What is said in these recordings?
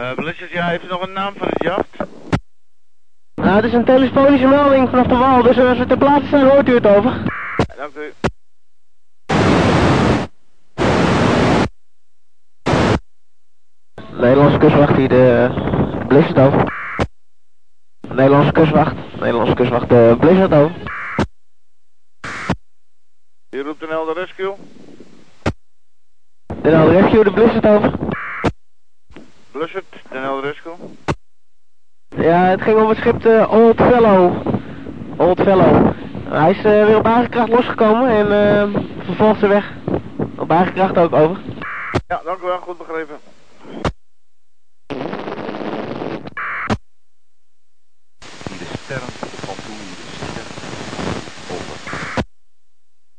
Uh, Blizzard, ja, heeft u nog een naam van het jacht? Nou, het is een telefonische melding vanaf de wal, dus als we ter plaatse zijn hoort u het over. Ja, dank u. Nederlandse kustwacht hier de Blizzard over. Nederlandse kustwacht, Nederlandse kustwacht de Blizzard over. Hier roept een Elder Rescue. De Elder Rescue de Blizzard over. Blizzard, de Elder Rescue. Ja, het ging om het schip de Old Fellow. Old Fellow. Hij is uh, weer op eigen kracht losgekomen en uh, vervolgt zijn weg. Op eigen kracht ook over. Ja, dank u wel, goed begrepen. De sterren van toen de sterren over.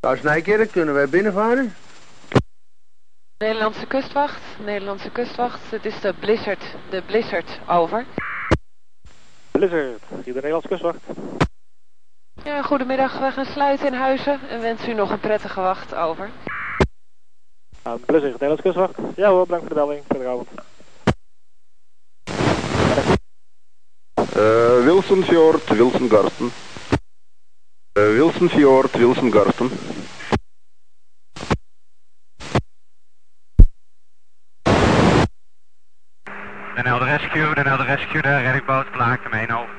Nou, Snijkerk, kunnen wij binnenvaren? Nederlandse kustwacht, Nederlandse kustwacht. Het is de Blizzard, de Blizzard, over. Blizzard, hier de Nederlandse kustwacht. Ja, goedemiddag. We gaan sluiten in Huizen en wens u nog een prettige wacht, over. Uh, Blizzard, Nederlandse kustwacht. Ja hoor, bedankt voor de melding. Prettige avond. Uh, Wilson Fjord, Wilson Garsten. Uh, Wilson Fjord, Wilson Garsten. Den Helder Rescue, Den Helder Rescue, de reddingboot, Blaakem 1 over.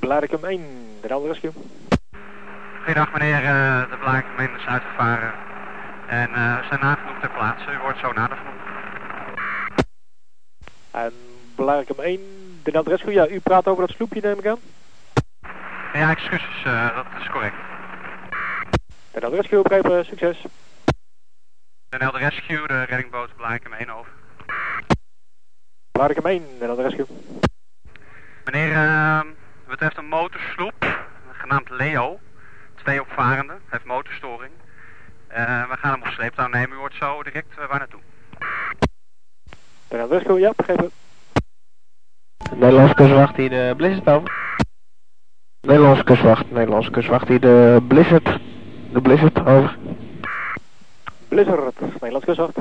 Blaakem 1, Den Helder Rescue. Goedendag meneer, uh, de Blaakem 1 is uitgevaren. En uh, we zijn nagenoeg ter plaatse, u wordt zo nader. En Blaakem 1, Den Helder Rescue, ja, u praat over dat sloepje neem ik aan? Ja, excuses, uh, dat is correct. Den Helder Rescue, begrepen, succes. Helder Rescue, de reddingboot, Blaakem 1 over. Blaakem 1, Den Helder Rescue. Meneer, uh, betreft een motorsloep, genaamd Leo. Twee opvarenden, heeft motorstoring. Uh, we gaan hem op sleeptouw nemen, u hoort zo direct uh, waar naartoe. Helder Rescue, ja, begrepen. Nederlandse kustwacht hier de Blizzard over. Nederlandse kustwacht, Nederlandse kustwacht hier de Blizzard. De Blizzard over. Blizzard, Nederlandse kustwacht.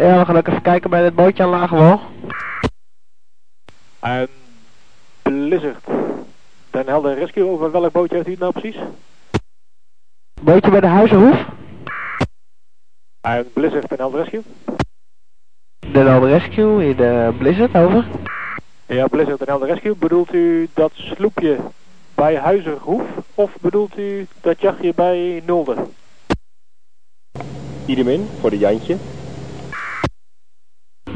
Ja, we gaan ook even kijken bij dit bootje aan lage wal. En Blizzard. Den Helder Rescue, over welk bootje heeft u het nou precies? Bootje bij de Huizenhoef. En Blizzard, Den Helder Rescue. Den Helder Rescue, hier de Blizzard, over. Ja, Blizzard, Den Helder Rescue. Bedoelt u dat sloepje bij Huizenhoef? Of bedoelt u dat jachtje bij Nulde? Iedemin, voor de Jantje.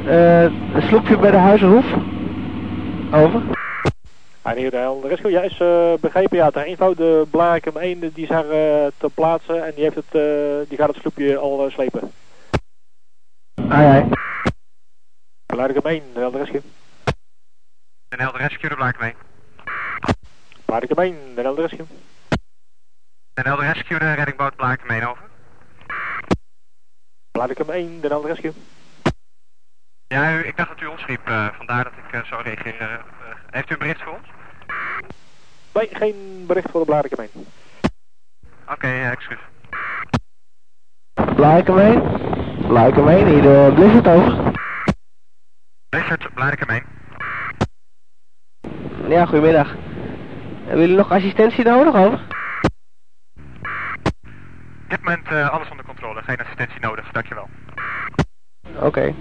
Uh, een sloepje bij de Huizenhoef. Over. En hier de Rescue, ja, is uh, begrepen, ja, ter eenvoud, de Blaakem 1, die is daar uh, te plaatsen en die, heeft het, uh, die gaat het sloepje al uh, slepen. Ai, ai. Blaakem 1, de Helder Rescue. De Helder Rescue, de Blaakem 1. Blaakem 1, de Helder Rescue. De Helder Rescue, de reddingboot Blaakem 1, over. Blaakem 1, de Helder Rescue. Ja, u, ik dacht dat u ons riep, uh, vandaar dat ik uh, zo reageer. Uh, heeft u een bericht voor ons? Nee, geen bericht voor de Blarikum 1. Oké, okay, excuus. Blarikum 1? Blarikum 1, hier de Blizzard over. Blizzard, Blarikum 1. Ja, goedemiddag. Hebben jullie nog assistentie nodig, over? Op dit moment alles onder controle, geen assistentie nodig, dankjewel. Oké. Okay.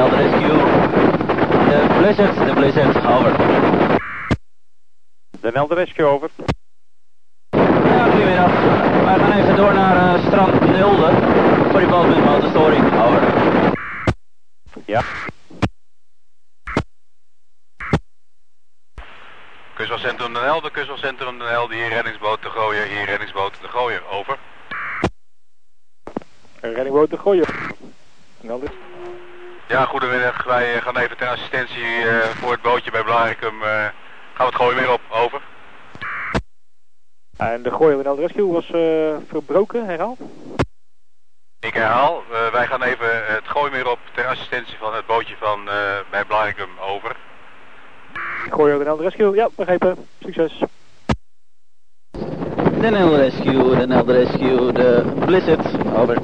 De Rescue. De Blizzard, de Blizzard, over. De Helder Rescue, over. Ja, goedemiddag. Wij gaan even door naar uh, strand Nulde. Voor die boot met motorstoring, over. Ja. Kustwachtcentrum Den Helder, kustwachtcentrum Den Helder, hier reddingsboot te gooien, hier reddingsboot te gooien, over. Reddingboot te gooien. Helder. Ja, goedemiddag. Wij gaan even ter assistentie uh, voor het bootje bij Blaricum. Uh, gaan we het gooien weer op, over. En de gooien van de Rescue was uh, verbroken, herhaal? Ik herhaal, wij gaan even het gooien weer op ter assistentie van het bootje van bij Blaricum, over. Gooien van de Rescue, ja, begrepen. Succes. Den Helder Rescue, Helder Rescue, de Blizzard, over.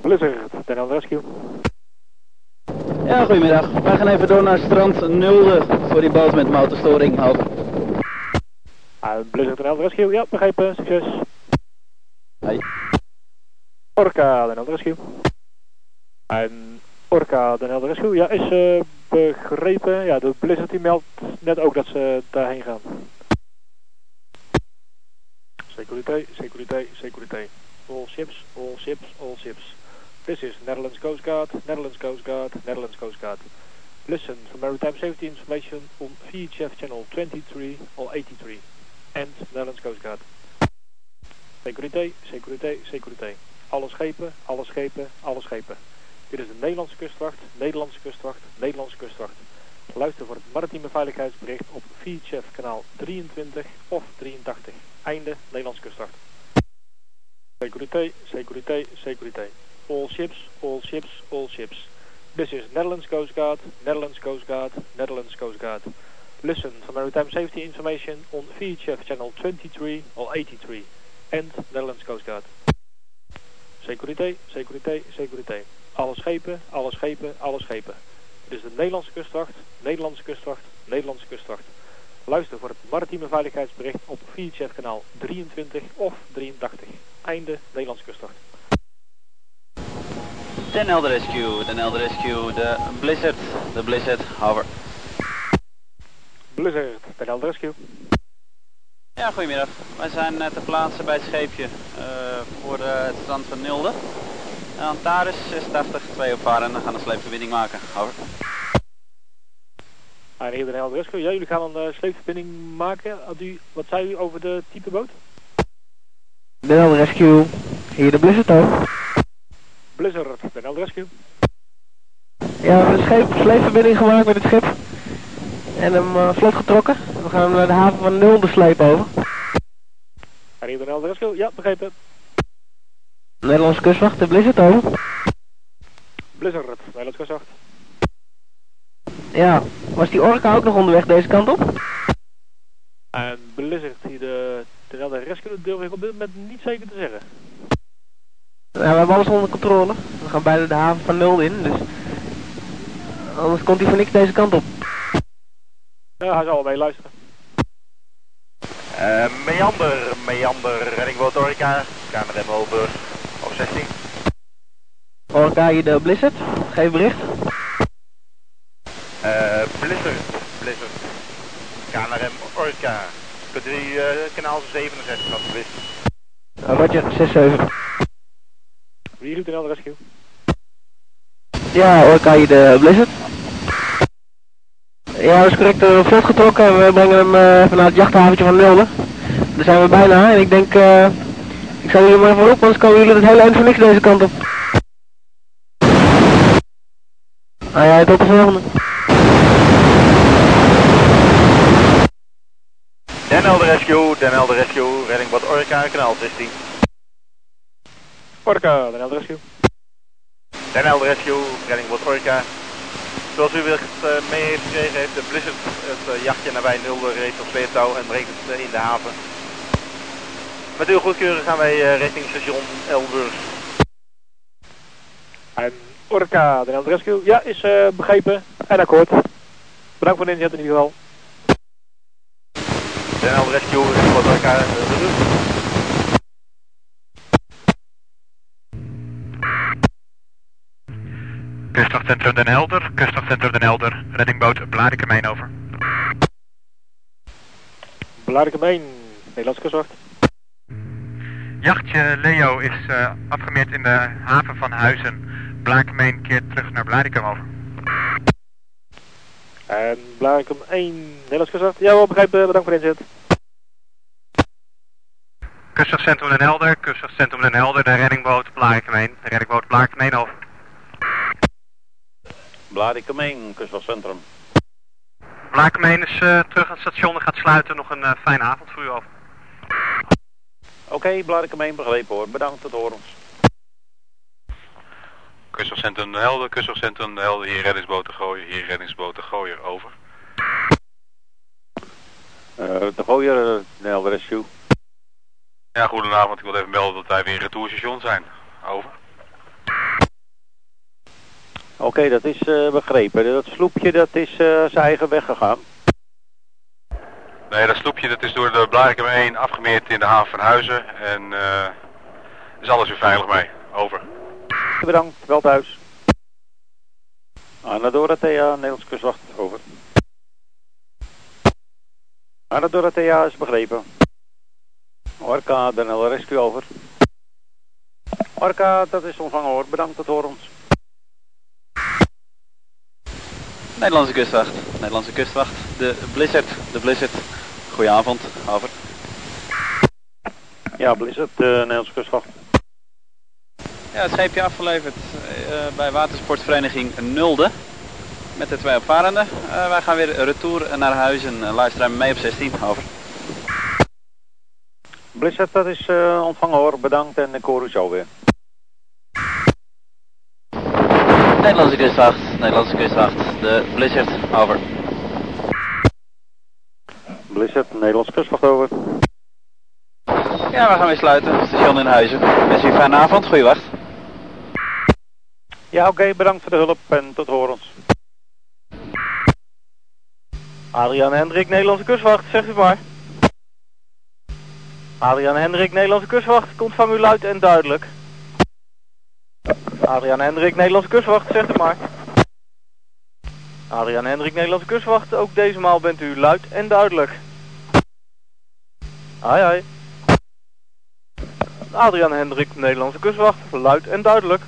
Blizzard, Rescue. Ja, goedemiddag. Wij gaan even door naar strand Nulde voor die boot met motorstoring, over. Uh, Blizzard, Helder Rescue, ja, begrepen, succes. Hey. Orca, Helder Rescue. En Orca, Helder Rescue, ja, is uh, begrepen. Ja, de Blizzard die meldt net ook dat ze daarheen gaan. Securité, securité, securité. All ships, all ships, all ships. This is Netherlands Coast Guard, Netherlands Coast Guard, Netherlands Coast Guard. Listen for maritime safety information on VHF channel 23 or 83. And Netherlands Coast Guard. Securité, securité, securité. Alle schepen, alle schepen, alle schepen. Dit is de Nederlandse kustwacht, Nederlandse kustwacht, Nederlandse kustwacht. Luister voor het maritieme veiligheidsbericht op VHF kanaal 23 of 83. Einde Nederlandse kustwacht. Securité, securité, securité. All ships, all ships, all ships. This is Netherlands Coast Guard, Netherlands Coast Guard, Netherlands Coast Guard. Listen for maritime safety information on VHF channel 23 or 83. And Netherlands Coast Guard. Securité, securité, securité. Alle schepen, alle schepen, alle schepen. Dit is de Nederlandse kustwacht, Nederlandse kustwacht, Nederlandse kustwacht. Luister voor het maritieme veiligheidsbericht op VHF kanaal 23 of 83. Einde Nederlandse kustwacht. Den Helder Rescue, Den Helder Rescue, de Blizzard, de Blizzard, over. Blizzard, Den Helder Rescue. Ja, goedemiddag. Wij zijn uh, ter plaatse bij het scheepje uh, voor uh, het strand van Nulde. Antares 86, twee opvaren en gaan een sleepverbinding maken. Over. En hier Den Helder Rescue. Ja, jullie gaan een sleepverbinding maken. U, wat zei u over de type boot? Den Helder Rescue. Hier de Blizzard ook. Blizzard, Helder Rescue. Ja, we hebben een scheep, sleepverbinding gemaakt met het schip. En hem uh, vlot getrokken. We gaan hem naar de haven van Nulde slepen over. En hier Den Helder Rescue. Ja, begrepen. Nederlandse kustwacht, de Blizzard over. Blizzard, Nederlandse kustwacht. Ja, was die Orca ook nog onderweg deze kant op? En Blizzard, hier de Helder Rescue, durf ik op dit moment niet zeker te zeggen. Ja, we hebben alles onder controle. We gaan bijna de haven van Nul in, dus... Anders komt hij voor niks deze kant op. Ja, hij zal wel mee luisteren. Uh, meander, meander, reddingboot Orica, KNRM over, op 16. Orca hier de Blizzard, geef bericht. Uh, Blizzard, Blizzard, KNRM Orca, kunt u uh, kanaal 67 alsjeblieft? Roger, 6-7. Wie doet er de rescue? Ja, Orca hier de Blizzard. Ja, dat is correct. We vlot getrokken en we brengen hem uh, even naar het jachthaventje van Nulde. Daar zijn we bijna en ik denk, uh, ik zal jullie maar even op, anders komen jullie het hele eind voor niks deze kant op. Ah ja, tot de volgende. Den Helder Rescue, Den Helder Rescue, reddingbad Orca, kanaal 16. Orca, Den Helder Rescue. Den Helder Rescue, reddingbad Orca. Zoals u wellicht uh, mee heeft gekregen, heeft de Blizzard het uh, jachtje nabij Nulde reeds op sleeptouw en brengt het uh, in de haven. Met uw goedkeuren gaan wij richting station Elburg. En Orca, Den Helder Rescue, ja, is begrepen en akkoord. Bedankt voor de inzet in ieder geval. Den Helder Rescue, reddingbad Orca, de. Kustwachtcentrum Den Helder, Kustwachtcentrum Den Helder, reddingboot Blarikemeen over. Blarikemeen, Nederlands kustwacht. Jachtje Leo is uh, afgemeerd in de haven van Huizen. Blarikemeen keert terug naar Blarikum over. En Blarikum 1, Nederlands kustwacht. Ja, wel begrepen, bedankt voor de inzet. Kustwachtcentrum Den Helder, Kustwachtcentrum Den Helder, de reddingboot Blarikemeen, de reddingboot Blarikemeen over. Blarikemeen, kustwachtcentrum. Blarikemeen is uh, terug aan het station en gaat sluiten. Nog een uh, fijne avond voor u over. Oké, okay, Blarikemeen begrepen hoor. Bedankt, tot horen. Kustwachtcentrum De Helder, Kustwachtcentrum De Helder, hier reddingsboten gooien, hier reddingsboten gooien, over. de gooier, uh, Nel Rescue. Ja, goedenavond. Ik wil even melden dat wij weer in retourstation zijn. Over. Oké, okay, dat is uh, begrepen. Dat sloepje dat is uh, zijn eigen weg gegaan. Nee, dat sloepje dat is door de Blarikum 1 afgemeerd in de haven van Huizen. En uh, is alles weer veilig mee. Over. Bedankt, wel thuis. Anna Dorothea, Nederlands kustwacht, over. Anna Dorothea is begrepen. Orca, de Rescue, over. Orca, dat is ontvangen hoor. Bedankt, dat horen ons. Nederlandse kustwacht, Nederlandse kustwacht, de Blizzard, de Blizzard. Goedenavond, over. Ja, Blizzard, de Nederlandse kustwacht. Ja, het scheepje afgeleverd uh, bij watersportvereniging Nulde. Met de twee opvarenden. Uh, wij gaan weer retour naar huis en uh, luisteren mee op 16, over. Blizzard, dat is uh, ontvangen hoor, bedankt en ik hoor u zo weer. Nederlandse kustwacht, Nederlandse kustwacht, de Blizzard, over. Blizzard, Nederlandse kustwacht, over. Ja, we gaan weer sluiten, station in Huizen. Wens u een fijne avond, goeie wacht. Ja, oké, okay, bedankt voor de hulp en tot horens. Adriaan Hendrik, Nederlandse kustwacht, zegt u maar. Adriaan Hendrik, Nederlandse kustwacht, komt van u luid en duidelijk. Adriaan Hendrik, Nederlandse kustwacht, zegt u maar. Adriaan Hendrik, Nederlandse kustwacht, ook deze maal bent u luid en duidelijk. Hoi hoi. Adriaan Hendrik, Nederlandse kustwacht, luid en duidelijk.